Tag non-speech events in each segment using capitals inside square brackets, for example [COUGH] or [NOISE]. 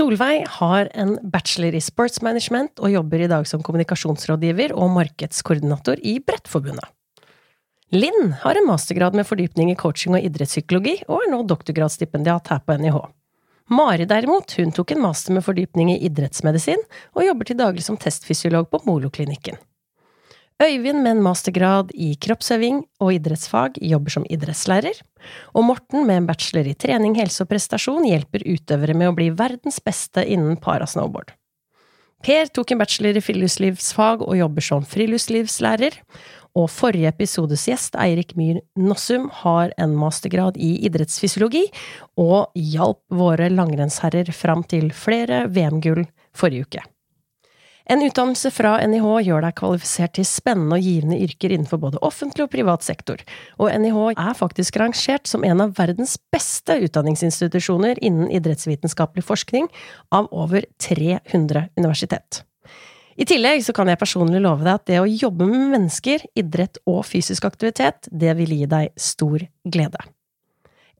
Solveig har en bachelor i sports management og jobber i dag som kommunikasjonsrådgiver og markedskoordinator i Brettforbundet. Linn har en mastergrad med fordypning i coaching og idrettspsykologi, og er nå doktorgradsstipendiat her på NIH. Mari derimot, hun tok en master med fordypning i idrettsmedisin, og jobber til daglig som testfysiolog på Moloklinikken. Øyvind med en mastergrad i kroppsøving og idrettsfag jobber som idrettslærer, og Morten med en bachelor i trening, helse og prestasjon hjelper utøvere med å bli verdens beste innen parasnowboard. Per tok en bachelor i friluftslivsfag og jobber som friluftslivslærer, og forrige episodes gjest, Eirik Myhr Nossum, har en mastergrad i idrettsfysiologi og hjalp våre langrennsherrer fram til flere VM-gull forrige uke. En utdannelse fra NIH gjør deg kvalifisert til spennende og givende yrker innenfor både offentlig og privat sektor, og NIH er faktisk rangert som en av verdens beste utdanningsinstitusjoner innen idrettsvitenskapelig forskning av over 300 universitet. I tillegg så kan jeg personlig love deg at det å jobbe med mennesker, idrett og fysisk aktivitet, det vil gi deg stor glede.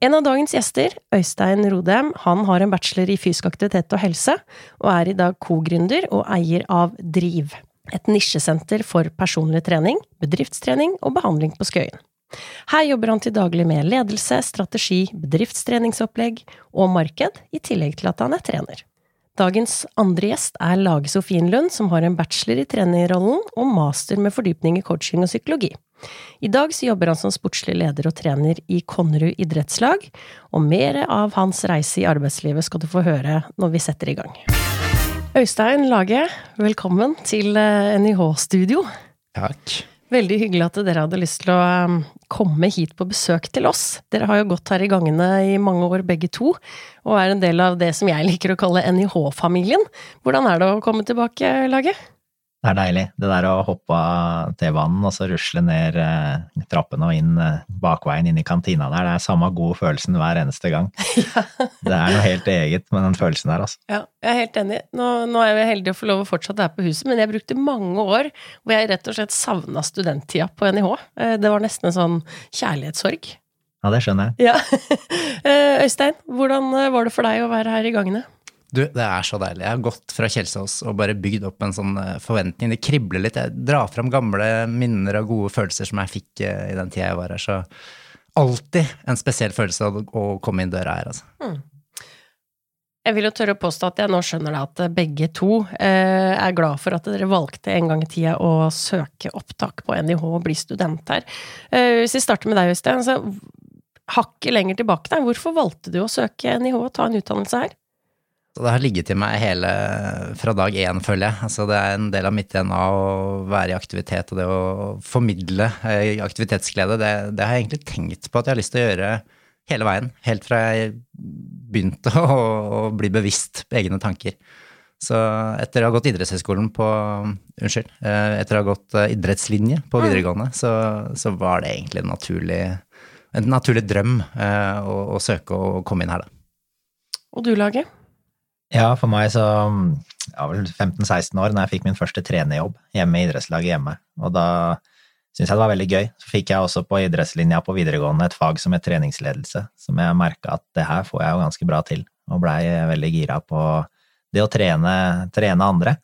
En av dagens gjester, Øystein Rodem, han har en bachelor i fysisk aktivitet og helse, og er i dag co-gründer og eier av Driv, et nisjesenter for personlig trening, bedriftstrening og behandling på Skøyen. Her jobber han til daglig med ledelse, strategi, bedriftstreningsopplegg og marked, i tillegg til at han er trener. Dagens andre gjest er Lage Sofien Lund, som har en bachelor i trenerrollen og master med fordypning i coaching og psykologi. I dag så jobber han som sportslig leder og trener i Konnerud idrettslag, og mer av hans reise i arbeidslivet skal du få høre når vi setter i gang. Øystein Lage, velkommen til NIH-studio. Takk. Veldig hyggelig at dere hadde lyst til å um, komme hit på besøk til oss. Dere har jo gått her i gangene i mange år begge to, og er en del av det som jeg liker å kalle NIH-familien. Hvordan er det å komme tilbake, Lage? Det er deilig. Det der å hoppe av T-banen og så rusle ned eh, trappene og inn eh, bakveien inn i kantina der, det er samme gode følelsen hver eneste gang. [LAUGHS] Ja. det er noe helt eget med den følelsen der, altså. Ja, jeg er helt enig. Nå, nå er jeg heldig å få lov å fortsette her på huset, men jeg brukte mange år hvor jeg rett og slett savna studenttida på NIH. Eh, det var nesten en sånn kjærlighetssorg. Ja, det skjønner jeg. Ja. [LAUGHS] Eh, Øystein, hvordan var det for deg å være her i gangene? Du, det er så deilig. Jeg har gått fra Kjelsås og bare bygd opp en sånn eh, forventning. Det kribler litt. Jeg drar fram gamle minner og gode følelser som jeg fikk eh, i den tida jeg var her. Så alltid en spesiell følelse å komme inn døra her, altså. Mm. Jeg vil jo tørre å påstå at jeg nå skjønner at begge to eh, er glad for at dere valgte en gang i tida å søke opptak på NIH og bli student her. Hvis vi starter med deg, Øystein. Hakket lenger tilbake der, hvorfor valgte du å søke NIH og ta en utdannelse her? Så det har ligget i meg hele fra dag én, føler jeg. Altså det er en del av mitt DNA å være i aktivitet, og det å formidle eh, aktivitetsglede, det, det, har jeg egentlig tenkt på at jeg har lyst til å gjøre hele veien. Helt fra jeg begynte [LAUGHS] å, å bli bevisst på egne tanker. Så etter å ha gått idrettshøyskolen på Unnskyld. Eh, etter å ha gått eh, idrettslinje på mm. videregående, så, så var det egentlig en naturlig, en naturlig drøm å, å søke å komme inn her, da. Og du, Lage? Ja, for meg så Jeg var vel 15-16 år da jeg fikk min første trenerjobb hjemme i idrettslaget hjemme. Og da syntes jeg det var veldig gøy. Så fikk jeg også på idrettslinja på videregående et fag som het treningsledelse, som jeg merka at det her får jeg jo ganske bra til, og blei veldig gira på det å trene, trene, andre.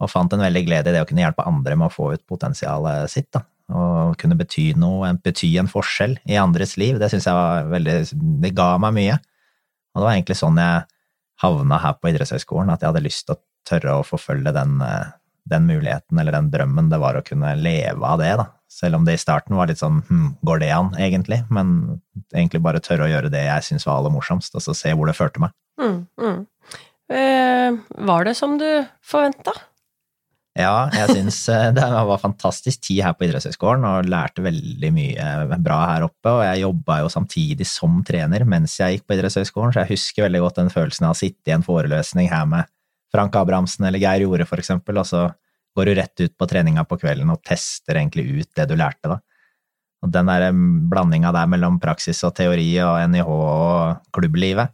Og fant en veldig glede i det å kunne hjelpe andre med å få ut potensialet sitt. da. Og kunne bety noe, bety en forskjell i andres liv. Det syns jeg var veldig Det ga meg mye. Og det var egentlig sånn jeg havna her på idrettshøyskolen, at jeg hadde lyst til å tørre å forfølge den, eh, den, muligheten, eller den drømmen det var å kunne leve av det, da. Selv om det i starten var litt sånn hm, går det an, egentlig? Men egentlig bare tørre å gjøre det jeg syns var aller morsomst, og så se hvor det førte meg. Mm, mm. Eh, var det som du forventa? Ja, jeg syns eh, [LAUGHS] det var fantastisk tid her på idrettshøyskolen og lærte veldig mye bra her oppe. Og jeg jobba jo samtidig som trener mens jeg gikk på idrettshøyskolen, så jeg husker veldig godt den følelsen av å sitte i en foreløsning her med Frank Abrahamsen eller Geir Jorde, for eksempel, og så går du rett ut på treninga på kvelden og tester egentlig ut det du lærte, da. Og den der blandinga der mellom praksis og teori og NIH og klubblivet,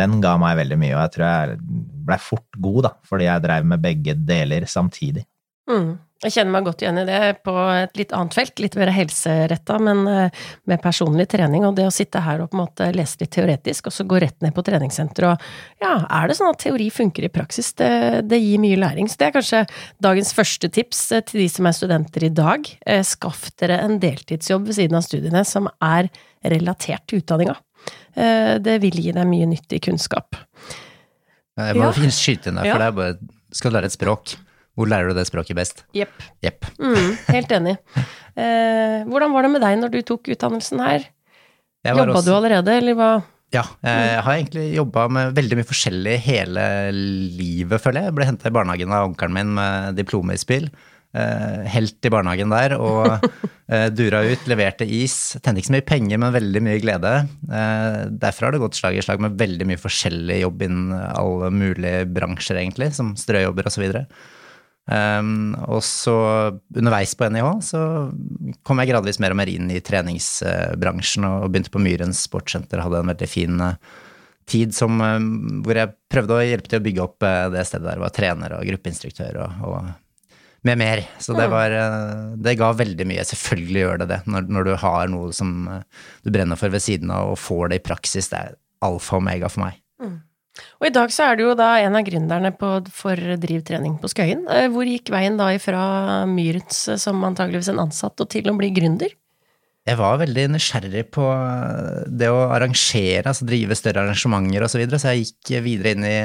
den ga meg veldig mye, og jeg tror jeg blei fort god, da, fordi jeg dreiv med begge deler samtidig. Mm. Jeg kjenner meg godt igjen i det på et litt annet felt, litt mer helseretta, men eh, med personlig trening. Og det å sitte her og på en måte lese litt teoretisk, og så gå rett ned på treningssenteret og ja, er det sånn at teori funker i praksis? Det, det, gir mye læring. Så det er kanskje dagens første tips eh, til de som er studenter i dag. Eh, skaff dere en deltidsjobb ved siden av studiene som er relatert til utdanninga. Det vil gi deg mye nyttig kunnskap. Jeg må ja. skyte inn der, for ja. det er bare Skal du lære et språk, hvor lærer du det språket best? Jepp. Yep. Mm, helt enig. Eh, hvordan var det med deg når du tok utdannelsen her? Jobba også... du allerede, eller hva? Ja, jeg har egentlig jobba med veldig mye forskjellig hele livet, føler jeg. Jeg ble henta i barnehagen av onkelen min med diplome i spill. Eh, helt i barnehagen der og [LAUGHS] eh, dura ut, leverte is. Tjente ikke så mye penger, men veldig mye glede. Eh, derfor har det gått slag i slag med veldig mye forskjellig jobb innen alle mulige bransjer, egentlig, som strøjobber osv. Um, og så underveis på NIH så kom jeg gradvis mer og mer inn i treningsbransjen og begynte på Myrens sportssenter. Hadde en veldig fin tid som, hvor jeg prøvde å hjelpe til å bygge opp det stedet der. Var trener og gruppeinstruktør og, og, med mer. Så det var Det ga veldig mye. Selvfølgelig gjør det det. Når, når du har noe som du brenner for ved siden av og får det i praksis. Det er alfa og omega for meg. Mm. Og i dag så er du jo da en av gründerne på, for Drivtrening på Skøyen. Eh, hvor gikk veien da ifra Myrens eh, som antageligvis en ansatt, og til å bli gründer? Jeg var veldig nysgjerrig på det å arrangere, altså drive større arrangementer osv., så, videre, så jeg gikk videre inn i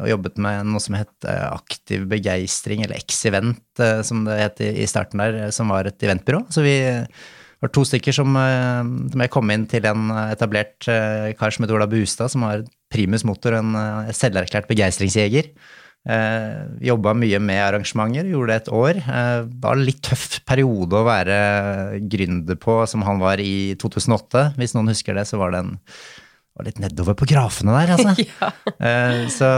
og jobbet med noe som het eh, Aktiv begeistring, eller X-Event, som det het i starten der, som var et eventbyrå. Så vi var to stykker som, som jeg kom inn til en etablert kar som het Ola Bustad, som var primus motor, en uh, selverklært begeistringsjeger. Uh, Jobba mye med arrangementer, gjorde det et år. Eh, var en litt tøff periode å være gründer på, som han var i 2008. Hvis noen husker det, så var det en var litt nedover på grafene der, altså. [LAUGHS] ja. eh, så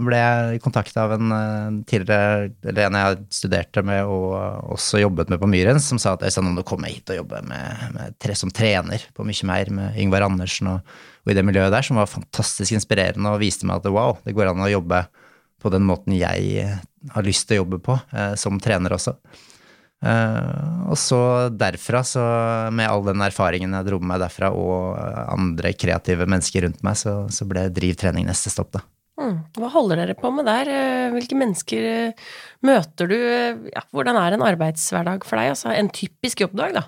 ble jeg kontakta av en tidligere, eller en jeg studerte med og også jobbet med på Myrens, som sa at Øystein, om du kommer hit og jobber med, med tre, som trener på mye mer, med Yngvar Andersen og og i det miljøet der, som var fantastisk inspirerende og viste meg at wow, det går an å jobbe på den måten jeg har lyst til å jobbe på, eh, som trener også. Uh, og så derfra, så med all den erfaringen jeg dro med meg derfra, og andre kreative mennesker rundt meg, så, så ble drivtrening neste stopp, da. Mm. Hva holder dere på med der? Eh, hvilke mennesker eh, møter du? Ja, hvordan er en arbeidshverdag for deg? Altså en typisk jobbdag, da?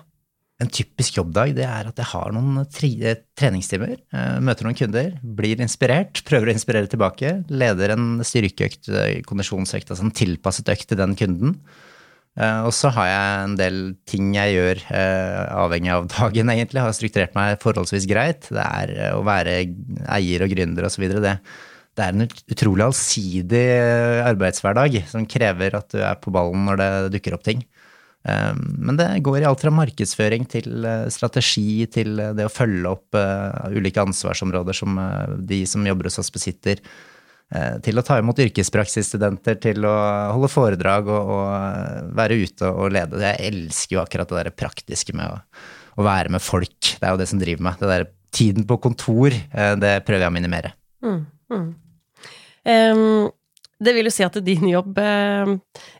En typisk jobbdag det er at jeg har noen treningstimer, eh, møter noen kunder, blir inspirert, [LAUGHS] prøver å inspirere tilbake, leder en styrkeøkt, eh, kondisjonsøkt, altså en tilpasset økt til den kunden. Eh, og så har jeg en del ting jeg gjør avhengig av [LAUGHS] dagen, egentlig. Har strukturert meg forholdsvis greit. Det er å være eier og gründer osv. Det, det er en utrolig allsidig arbeidshverdag som krever at du er på ballen når det dukker opp ting. Ehm, men det går i alt fra markedsføring til eh, strategi til eh, det å følge opp eh, ulike ansvarsområder som de som jobber hos oss besitter. Til å ta imot yrkespraksisstudenter, til å holde foredrag og, og, være ute og lede. Jeg elsker jo akkurat det der praktiske med å, å, være med folk. Det er jo det som driver meg. Det der tiden på kontor, det prøver jeg å minimere. Mm, mm. Um, det vil jo si at din jobb eh,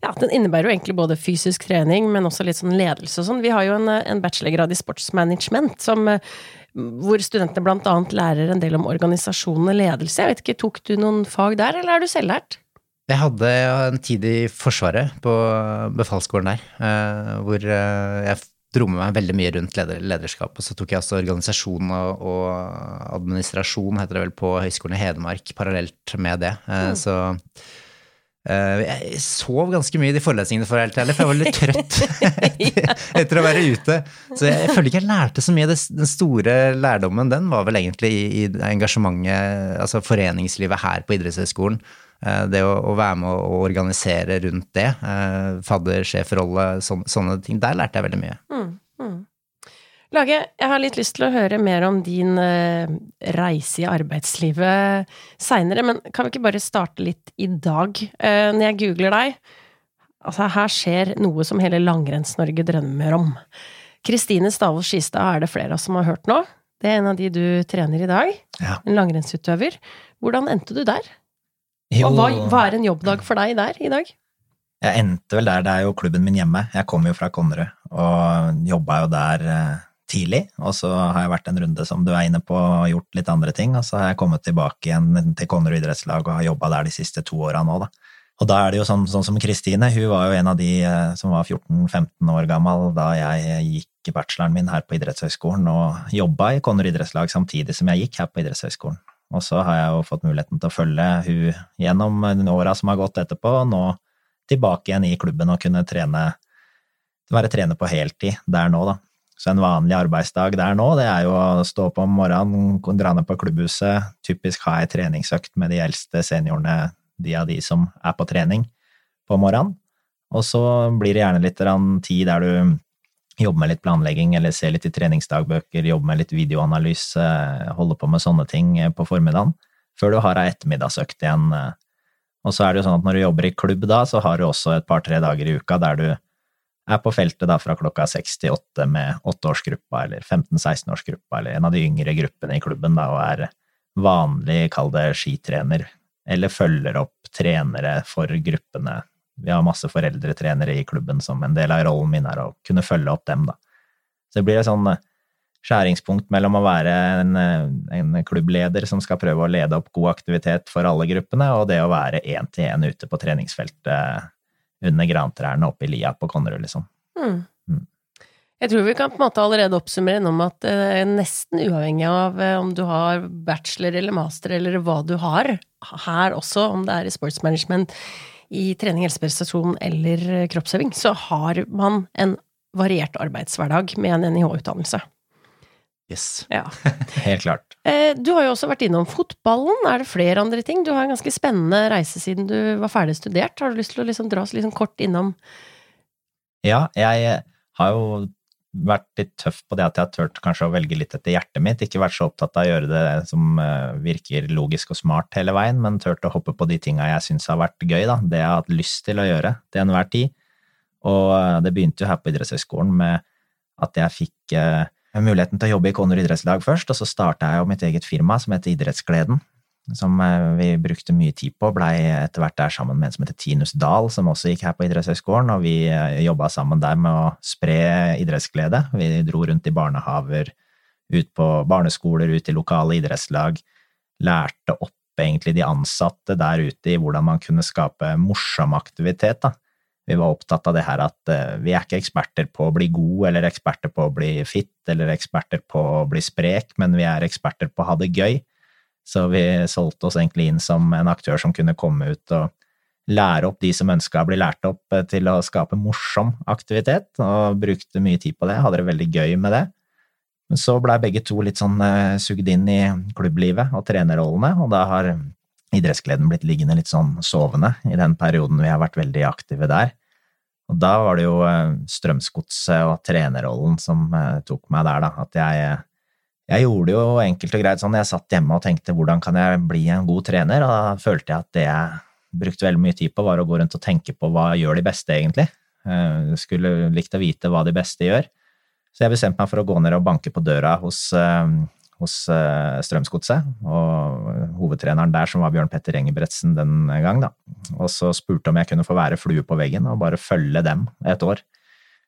ja, den innebærer jo egentlig både fysisk trening, men også litt sånn ledelse og sånn. Vi har jo en, en bachelorgrad i sportsmanagement som, eh, hvor studentene blant annet lærer en del om organisasjon og ledelse. Jeg vet ikke, Tok du noen fag der, eller er du selvlært? Jeg hadde en tid i Forsvaret, på befalsskolen der, eh, hvor jeg dro med meg veldig mye rundt leder, lederskap. Og så tok jeg også organisasjon og, og, administrasjon, heter det vel, på Høgskolen i Hedmark parallelt med det. Mm. Så uh, jeg sov ganske mye i de forelesningene, for helt ærlig, for jeg var litt trøtt [LAUGHS] [LAUGHS] etter å være ute. Så jeg, jeg føler ikke jeg lærte så mye. Den store lærdommen, den var vel egentlig i, i engasjementet, altså foreningslivet her på idrettshøyskolen. Eh, det å, å, være med å organisere rundt det, eh, fadder, sjefrolle, sånne, sånne ting, der lærte jeg veldig mye. Mm, mm. Lage, jeg har litt lyst til å høre mer om din uh, reise i arbeidslivet seinere, men kan vi ikke bare starte litt i dag? Når jeg googler deg, altså her skjer noe som hele Langrenns-Norge drømmer om. Kristine Stavold Skistad er det flere av oss som har hørt nå. Det er en av de du trener i dag. Ja. En langrennsutøver. Hvordan endte du der? Jo. Og hva, hva, er en jobbdag for deg der i dag? Jeg endte vel der, det er jo klubben min hjemme. Jeg kommer jo fra Konnerud og jobba jo der eh, tidlig. Og så har jeg vært en runde som du er inne på, og gjort litt andre ting. Og så har jeg kommet tilbake igjen til Konnerud idrettslag og har jobba der de siste to åra nå, da. Og da er det jo sånn, sånn som Kristine, hun var jo en av de eh, som var 14-15 år gammel da jeg gikk bacheloren min her på idrettshøyskolen og jobba i Konnerud idrettslag samtidig som jeg gikk her på idrettshøyskolen. Og så har jeg jo fått muligheten til å følge hun gjennom åra som har gått etterpå, og nå tilbake igjen i klubben og kunne trene, være trener på heltid der nå, da. Så en vanlig arbeidsdag der nå, det er jo å stå opp om morgenen, dra ned på klubbhuset, typisk ha ei treningsøkt med de eldste seniorene, de av de som er på trening på morgenen. Og så blir det gjerne litt tid der du jobber med litt planlegging, eller se litt i treningsdagbøker, jobbe med litt videoanalyse, holde på med sånne ting på formiddagen, før du har ei ettermiddagsøkt igjen eh, og så er det jo sånn at når du jobber i klubb da, så har du også et par-tre dager i uka der du er på feltet da fra klokka seks til åtte med åtteårsgruppa eller 15-16-årsgruppa eller en av de yngre gruppene i klubben da, og er vanlig, kall det skitrener, eller følger opp trenere for gruppene. Vi har masse foreldretrenere i klubben som en del av rollen min er å kunne følge opp dem, da. Så det blir et sånn skjæringspunkt mellom å være en, en, klubbleder som skal prøve å lede opp god aktivitet for alle gruppene, og det å være én-til-én ute på treningsfeltet under grantrærne oppe i lia på Konnerud, liksom. Mm. Mm. Jeg tror vi kan på en måte allerede oppsummere innom at eh, nesten uavhengig av eh, om du har bachelor eller master eller hva du har, her også, om det er i sportsmanagement, i trening, helseprestasjon eller kroppsøving, så har man en variert arbeidshverdag med en NIH-utdannelse. Yes. Ja. [LAUGHS] Helt klart. Eh, du har jo også vært innom fotballen. Er det flere andre ting? Du har en ganske spennende reise siden du var ferdig studert. Har du lyst til å liksom dra oss liksom kort innom? Ja, jeg har jo vært litt tøff på det at jeg har turt kanskje å velge litt etter hjertet mitt. Ikke vært så opptatt av å gjøre det som eh, virker logisk og smart hele veien, men turt å hoppe på de tinga jeg syns har vært gøy, da. Det jeg har hatt lyst til å gjøre til enhver tid. Og eh, det begynte jo her på idrettshøyskolen med at jeg fikk muligheten til å jobbe i Konor idrettslag først, og så starta jeg jo mitt eget firma som heter Idrettsgleden. Som eh, vi brukte mye tid på, blei etter hvert der sammen med en som heter Tinus Dahl, som også gikk her på Idrettshøgskolen, og vi eh, jobba sammen der med å spre idrettsglede. Vi dro rundt i barnehaver, ut på barneskoler, ut i lokale idrettslag, lærte opp egentlig de ansatte der ute i hvordan man kunne skape morsom aktivitet, da vi var opptatt av det her at uh, vi er ikke eksperter på å bli god, eller eksperter på å bli fit, eller eksperter på å bli sprek, men vi er eksperter på å ha det gøy. Så vi solgte oss egentlig inn som en aktør som kunne komme ut og lære opp de som ønska å bli lært opp uh, til å skape morsom aktivitet, og brukte mye tid på det, hadde det veldig gøy med det. Men så blei begge to litt sånn uh, sugd inn i klubblivet og trenerrollene, og da har idrettsgleden blitt liggende litt sånn sovende i den perioden vi har vært veldig aktive der. Og da var det jo eh, Strømsgodset og trenerrollen som eh, tok meg der, da. At jeg, jeg gjorde jo enkelt og greit sånn, jeg satt hjemme og tenkte hvordan kan jeg bli en god trener, og da følte jeg at det jeg brukte veldig mye tid på, var å gå rundt og tenke på hva gjør de beste, egentlig. Jeg eh, skulle likt å vite hva de beste gjør. Så jeg bestemte meg for å gå ned og banke på døra hos hos uh, Strømsgodset, og hovedtreneren der, som var Bjørn Petter Engebretsen den gang, da. Og så spurte om jeg kunne få være flue på veggen og bare følge dem et år.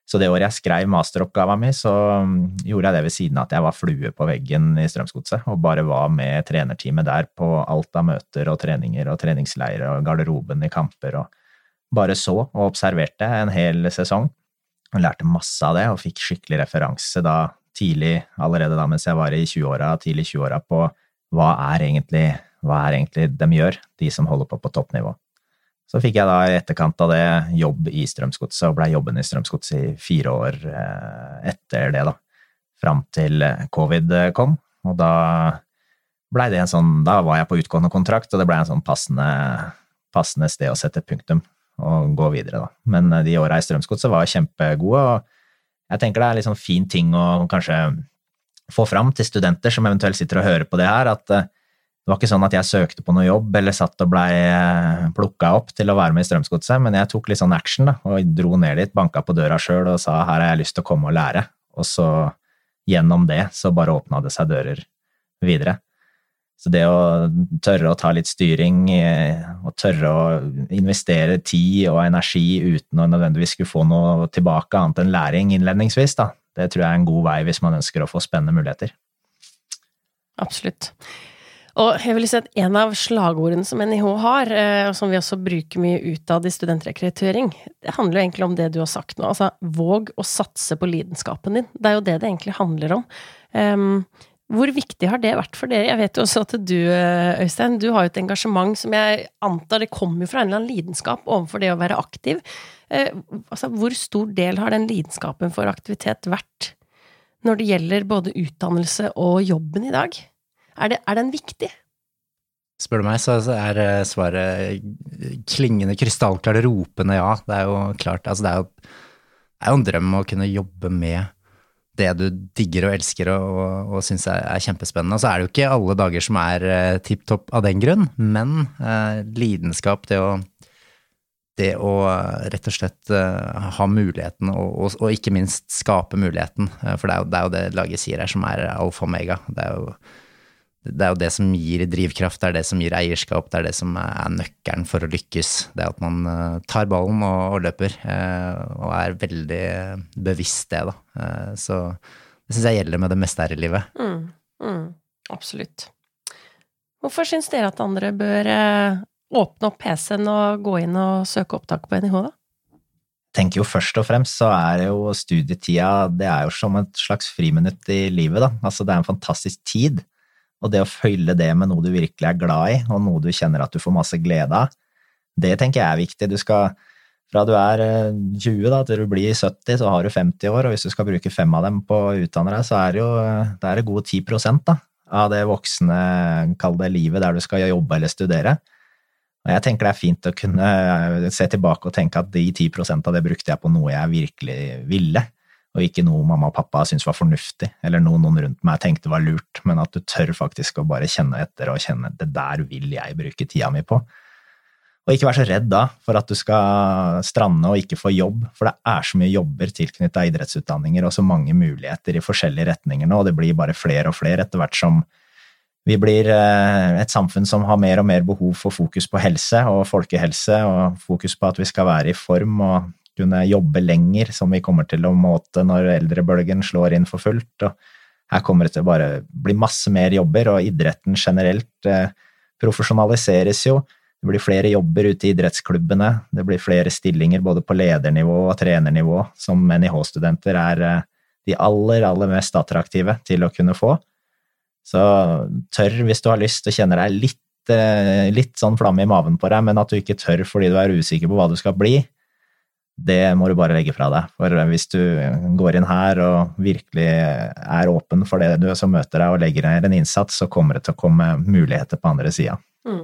Så det året jeg skrev masteroppgava mi, så mm, gjorde jeg det ved siden av at jeg var flue på veggen i Strømsgodset, og bare var med trenerteamet der på alt av møter og treninger og treningsleirer og garderoben i kamper, og bare så og observerte en hel sesong. Og lærte masse av det, og fikk skikkelig referanse da tidlig, allerede da mens jeg var i 20-åra, tidlig 20-åra, på hva er, egentlig, hva er egentlig de gjør, de som holder på på toppnivå. Så fikk jeg da i etterkant av det jobb i Strømsgodset, og blei jobben i Strømsgodset i fire år eh, etter det, da. Fram til eh, covid kom, og da blei det en sånn Da var jeg på utgående kontrakt, og det blei en sånn passende, passende sted å sette punktum og gå videre, da. Men eh, de åra i Strømsgodset var kjempegode, og jeg tenker det er en liksom fin ting å kanskje få fram til studenter som eventuelt sitter og hører på det her, at eh, det var ikke sånn at jeg søkte på noe jobb eller satt og blei eh, plukka opp til å være med i Strømsgodset, men jeg tok litt sånn action da, og dro ned dit, banka på døra sjøl og sa her har jeg lyst til å komme og lære, og så gjennom det så bare åpna det seg dører videre. Så det å tørre å ta litt styring og tørre å investere tid og energi uten å nødvendigvis skulle få noe tilbake annet enn læring innledningsvis, da, det tror jeg er en god vei hvis man ønsker å få spennende muligheter. Absolutt. Og jeg vil si at en av slagordene som NIH har, eh, og som vi også bruker mye utad i studentrekruttering, det handler jo egentlig om det du har sagt nå. Altså, våg å satse på lidenskapen din. Det er jo det det egentlig handler om. Um, hvor viktig har det vært for dere? Jeg vet jo også at du, eh, Øystein, du har jo et engasjement som jeg antar det kommer fra en eller annen lidenskap overfor det å være aktiv. Uh, altså, hvor stor del har den lidenskapen for aktivitet vært når det gjelder både utdannelse og jobben i dag? Er, det, er den viktig? Spør du meg, så er eh, svaret klingende krystallklart ropende ja. Det er jo klart, altså det er jo, det er jo en drøm å kunne jobbe med det du digger og elsker og, og, og syns er, kjempespennende. Og så er det jo ikke alle dager som er uh, tipp topp av den grunn, men eh, lidenskap, det å, det å uh, rett og slett uh, ha muligheten, og, og, ikke minst skape muligheten, for det er, jo, det er, jo, det laget sier her som er alfa og omega. Det er jo det er jo det som gir drivkraft, det er det som gir eierskap, det er det som er nøkkelen for å lykkes. Det er at man eh, tar ballen og, og løper, eh, og er veldig bevisst det, da. Eh, så det syns jeg gjelder med det meste her i livet. Mm, mm, absolutt. Hvorfor syns dere at andre bør åpne opp PC-en og gå inn og søke opptak på NIH, da? tenker jo først og fremst så er jo studietida det er jo som et slags friminutt i livet, da. Altså det er en fantastisk tid. Og det å følge det med noe du virkelig er glad i, og noe du kjenner at du får masse glede av, det tenker jeg er viktig. Du skal, fra du er 20 eh, da, til du blir 70, så har du 50 år, og hvis du skal bruke fem av dem på å utdanne deg, så er det jo det er gode 10 da, av det voksne, kall det livet, der du skal jobbe eller studere. Og jeg tenker det er fint å kunne se tilbake og tenke at de 10% av det brukte jeg på noe jeg virkelig ville og ikke noe mamma og pappa syntes var fornuftig, eller noe noen rundt meg tenkte var lurt, men at du tør faktisk å bare kjenne etter og kjenne det der vil jeg bruke tida mi på. Og ikke vær så redd da for at du skal strande og ikke få jobb, for det er så mye jobber tilknyttet idrettsutdanninger og så mange muligheter i forskjellige retninger nå, og det blir bare flere og flere etter hvert som vi blir eh, et samfunn som har mer og mer behov for fokus på helse og folkehelse, og fokus på at vi skal være i form og kunne jobbe lenger, som vi kommer til å måte når eldrebølgen slår inn for fullt. og her kommer det til å bare bli masse mer jobber, og idretten generelt eh, profesjonaliseres jo. Det blir flere jobber ute i idrettsklubbene, det blir flere stillinger både på ledernivå og trenernivå, som NIH-studenter er eh, de aller, aller mest attraktive til å kunne få. Så tør hvis du har lyst og kjenner deg litt, eh, litt sånn flamme i maven på deg, men at du ikke tør fordi du er usikker på hva du skal bli, det må du bare legge fra deg. For hvis du går inn her og virkelig er åpen for det du som møter deg og legger ned en innsats, så kommer det til å komme muligheter på andre sida. Mm.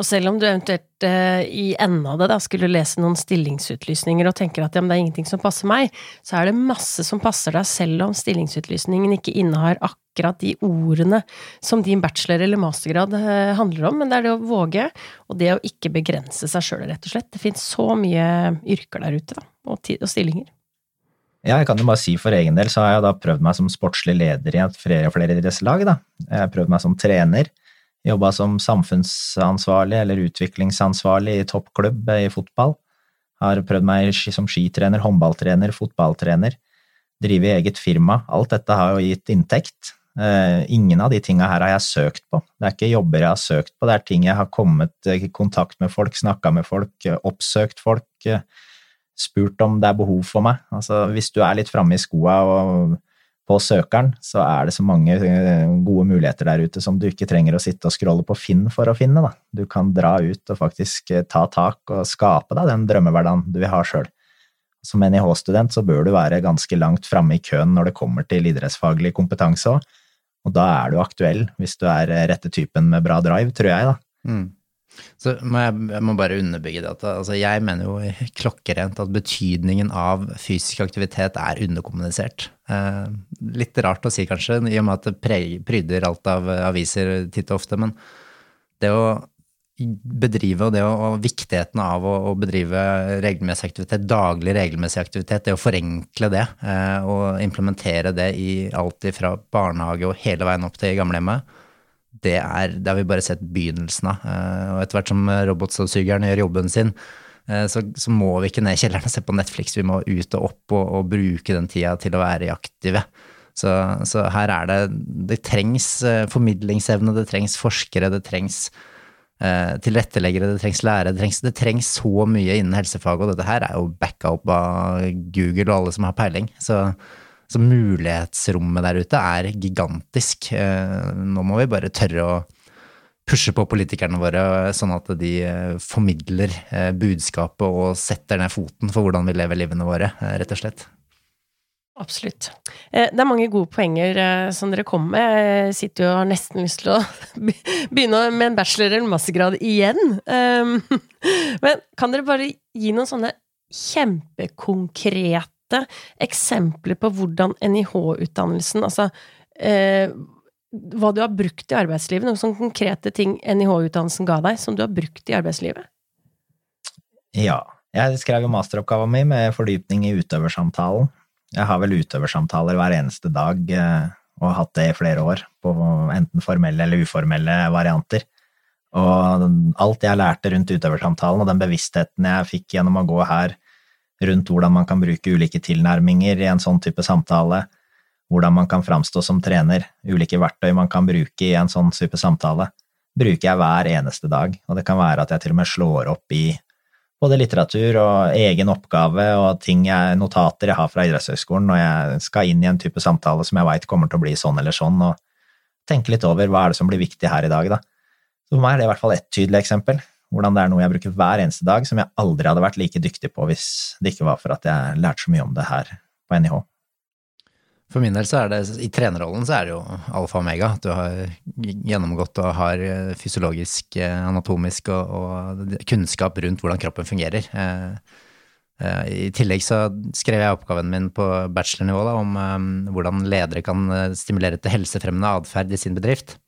Og selv om du eventuelt uh, i enden av det da skulle lese noen stillingsutlysninger og tenker at ja, men det er ingenting som passer meg, så er det masse som passer deg selv om stillingsutlysningen ikke innehar akkurat de ordene som din bachelor- eller mastergrad uh, handler om, men det er det å våge, og det å ikke begrense seg sjøl, rett og slett. Det fins så mye yrker der ute, da, og, og stillinger. Ja, jeg kan jo bare si for egen del så har jeg da prøvd meg som sportslig leder i flere og flere idrettslag. Jeg har prøvd meg som trener. Jobba som samfunnsansvarlig eller utviklingsansvarlig i toppklubb i fotball. Har prøvd meg som skitrener, håndballtrener, fotballtrener. Drive eget firma. Alt dette har jo gitt inntekt. Uh, ingen av de tinga her har jeg søkt på. Det er ikke jobber jeg har søkt på, det er ting jeg har kommet i kontakt med folk, snakka med folk, oppsøkt folk, uh, spurt om det er behov for meg. Altså, hvis du er litt framme i skoa og på søkeren, så er det så mange eh, gode muligheter der ute som du ikke trenger å sitte og scrolle på Finn for å finne. Da. Du kan dra ut og faktisk eh, ta tak og skape deg den drømmehverdagen du vil ha sjøl. Som NIH-student så bør du være ganske langt framme i køen når det kommer til idrettsfaglig kompetanse òg, og da er du aktuell hvis du er eh, rette typen med bra drive, tror jeg, da. Mm. Så må jeg, jeg, må bare underbygge det. Altså jeg mener jo klokkerent at betydningen av fysisk aktivitet er underkommunisert. Eh, litt rart å si, kanskje, i og med at det pryder alt av aviser titt og ofte. Men det å bedrive, og det å, og viktigheten av å, å, bedrive regelmessig aktivitet, daglig regelmessig aktivitet, det å forenkle det eh, og implementere det i alt fra barnehage og hele veien opp til gamlehjemmet, det, er, det har vi bare sett begynnelsen av. Og etter hvert som robotstøvsugeren gjør jobben sin, så, så, må vi ikke ned i kjelleren og se på Netflix, vi må ut og opp og, og bruke den tida til å være aktive. Så, så, her er det Det trengs formidlingsevne, det trengs forskere, det trengs eh, tilretteleggere, det trengs lærere, det trengs, det trengs, så mye innen helsefag, og dette her er jo backa opp av Google og alle som har peiling. Så, så mulighetsrommet der ute er gigantisk. Eh, nå må vi bare tørre å pushe på politikerne våre, sånn at de eh, formidler eh, budskapet og setter ned foten for hvordan vi lever livene våre, eh, rett og slett. Absolutt. Eh, det er mange gode poenger eh, som dere kommer med. Jeg sitter jo og har nesten lyst til å [LAUGHS] begynne med en bachelor- eller mastergrad igjen. Ehm, [LAUGHS] men kan dere bare gi noen sånne kjempekonkrete eksempler på hvordan NIH-utdannelsen Altså eh, hva du har brukt i arbeidslivet? Noen sånne konkrete ting NIH-utdannelsen ga deg, som du har brukt i arbeidslivet? Ja. Jeg skrev jo masteroppgaven min med fordypning i utøversamtalen. Jeg har vel utøversamtaler hver eneste dag, eh, og har hatt det i flere år, på enten formelle eller uformelle varianter. Og alt jeg lærte rundt utøversamtalen, og den bevisstheten jeg fikk gjennom å gå her rundt hvordan man kan bruke ulike tilnærminger i en sånn type samtale, hvordan man kan framstå som trener, ulike verktøy man kan bruke i en sånn type samtale, bruker jeg hver eneste dag. Og det kan være at jeg til og med slår opp i både litteratur og egen oppgave og jeg, notater jeg har fra idrettshøyskolen når jeg skal inn i en type samtale som jeg veit kommer til å bli sånn eller sånn, og tenke litt over hva er det som blir viktig her i dag, da. For meg er det i hvert fall ett tydelig eksempel. Hvordan det er noe jeg bruker hver eneste dag, som jeg aldri hadde vært like dyktig på hvis det ikke var for at jeg lærte så mye om det her på NIH. For min del så er det, i trenerrollen så er det jo alfa og omega. Du har gjennomgått og har eh, fysiologisk, eh, anatomisk og, og kunnskap rundt hvordan kroppen fungerer. Eh, I tillegg så skrev jeg oppgaven min på bachelornivå da, om um, hvordan ledere kan stimulere til helsefremmende atferd i sin bedrift.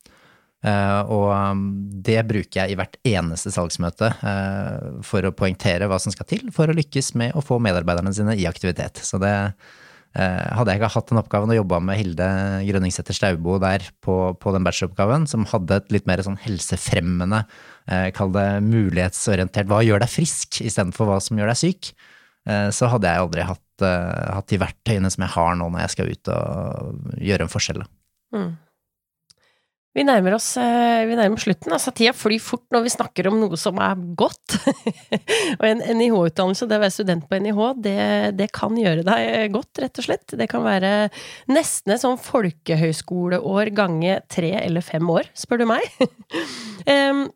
Uh, og um, det bruker jeg i hvert eneste salgsmøte uh, for å poengtere hva som skal til for å lykkes med å få medarbeiderne sine i aktivitet. Så det, Eh, hadde jeg ikke hatt den oppgaven og jobba med Hilde Grønningsæter Staubo der på, på, den bacheloroppgaven, som hadde et litt mer sånn helsefremmende, eh, kall det mulighetsorientert, hva gjør deg frisk istedenfor hva som gjør deg syk, eh, så hadde jeg aldri hatt, hatt, de verktøyene som jeg har nå når jeg skal ut og gjøre en forskjell. Mm. Vi nærmer oss eh, vi nærmer slutten. Altså, tida flyr fort når vi snakker om noe som er godt. [LAUGHS] og en NIH-utdannelse, det å være student på NIH, det, det, kan gjøre deg godt, rett og slett. Det kan være nesten et sånn folkehøyskoleår gange tre eller fem år, spør du meg. [LAUGHS]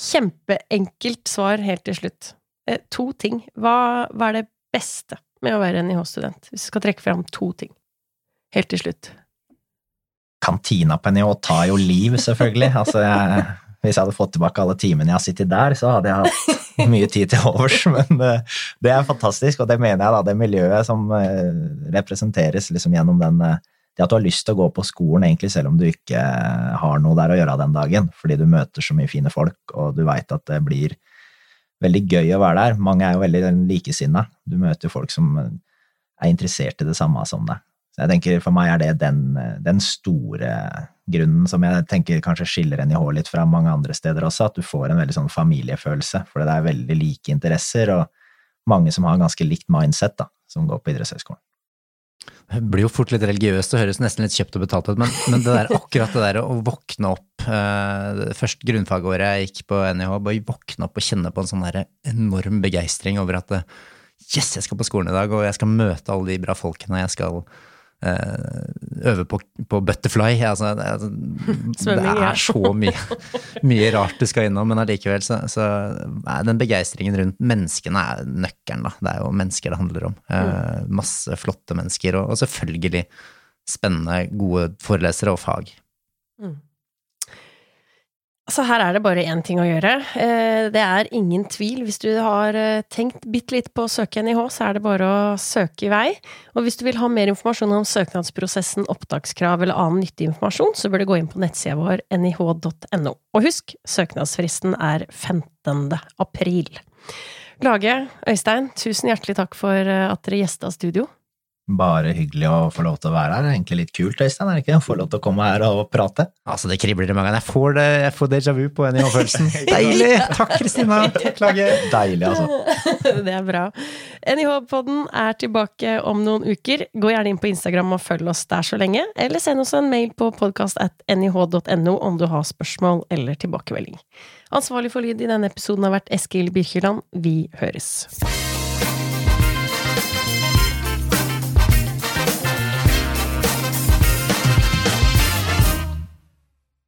Kjempeenkelt svar helt til slutt. Eh, to ting. Hva, hva er det beste med å være NIH-student? Hvis vi skal trekke fram to ting. Helt til slutt kantina på NIH tar jo liv, selvfølgelig. Altså, jeg, hvis jeg hadde fått tilbake alle timene jeg har sittet der, så hadde jeg hatt mye tid til overs. Men uh, det er fantastisk, og det mener jeg da, det miljøet som uh, representeres liksom gjennom den uh, det at du har lyst til å gå på skolen egentlig selv om du ikke har noe der å gjøre den dagen, fordi du møter så mye fine folk, og du veit at det blir veldig gøy å være der. Mange er jo veldig likesinna. Du møter folk som er interessert i det samme som deg. Jeg tenker For meg er det den, den store grunnen som jeg tenker kanskje skiller NIH litt fra mange andre steder også, at du får en veldig sånn familiefølelse, for det er veldig like interesser, og mange som har ganske likt mindset, da, som går på idrettshøyskolen. Det blir jo fort litt religiøst og høres nesten litt kjøpt og betalt ut, men, men, det der, akkurat det der å våkne opp uh, Først grunnfagåret jeg gikk på NIH, bare våkne opp og kjenne på en sånn der enorm begeistring over at yes, jeg skal på skolen i dag, og jeg skal møte alle de bra folkene, jeg skal Eh, øve på, på butterfly. Altså, det, er [LAUGHS] så mye, [LAUGHS] mye, rart du skal innom, men allikevel så, så er den begeistringen rundt menneskene er nøkkelen, da. Det er jo mennesker det handler om. Eh, mm. Masse flotte mennesker, og, og, selvfølgelig spennende, gode forelesere og fag. Mm. Så her er det bare én ting å gjøre. Eh, det er ingen tvil. Hvis du har eh, tenkt bitte litt på å søke NIH, så er det bare å søke i vei. Og hvis du vil ha mer informasjon om søknadsprosessen, opptakskrav eller annen nyttig informasjon, så bør du gå inn på nettsida vår nih.no. Og husk, søknadsfristen er 15. april. Lage, Øystein, tusen hjertelig takk for eh, at dere gjesta studio. Bare hyggelig å få lov til å være her. Det er egentlig litt kult, Øystein, er det ikke? Å få lov til å komme her og prate. Altså, det kribler i magen. Jeg får, det, jeg får déjà vu på NIH-følelsen. [LAUGHS] Deilig! Takk, Kristina. Beklager. Deilig, altså. [LAUGHS] Det er bra. NIH-podden er tilbake om noen uker. Gå gjerne inn på Instagram og følg oss der så lenge, eller send oss en mail på podkast.nih.no om du har spørsmål eller tilbakemelding. Ansvarlig for lyd i denne episoden har vært Eskil Birkeland. Vi høres.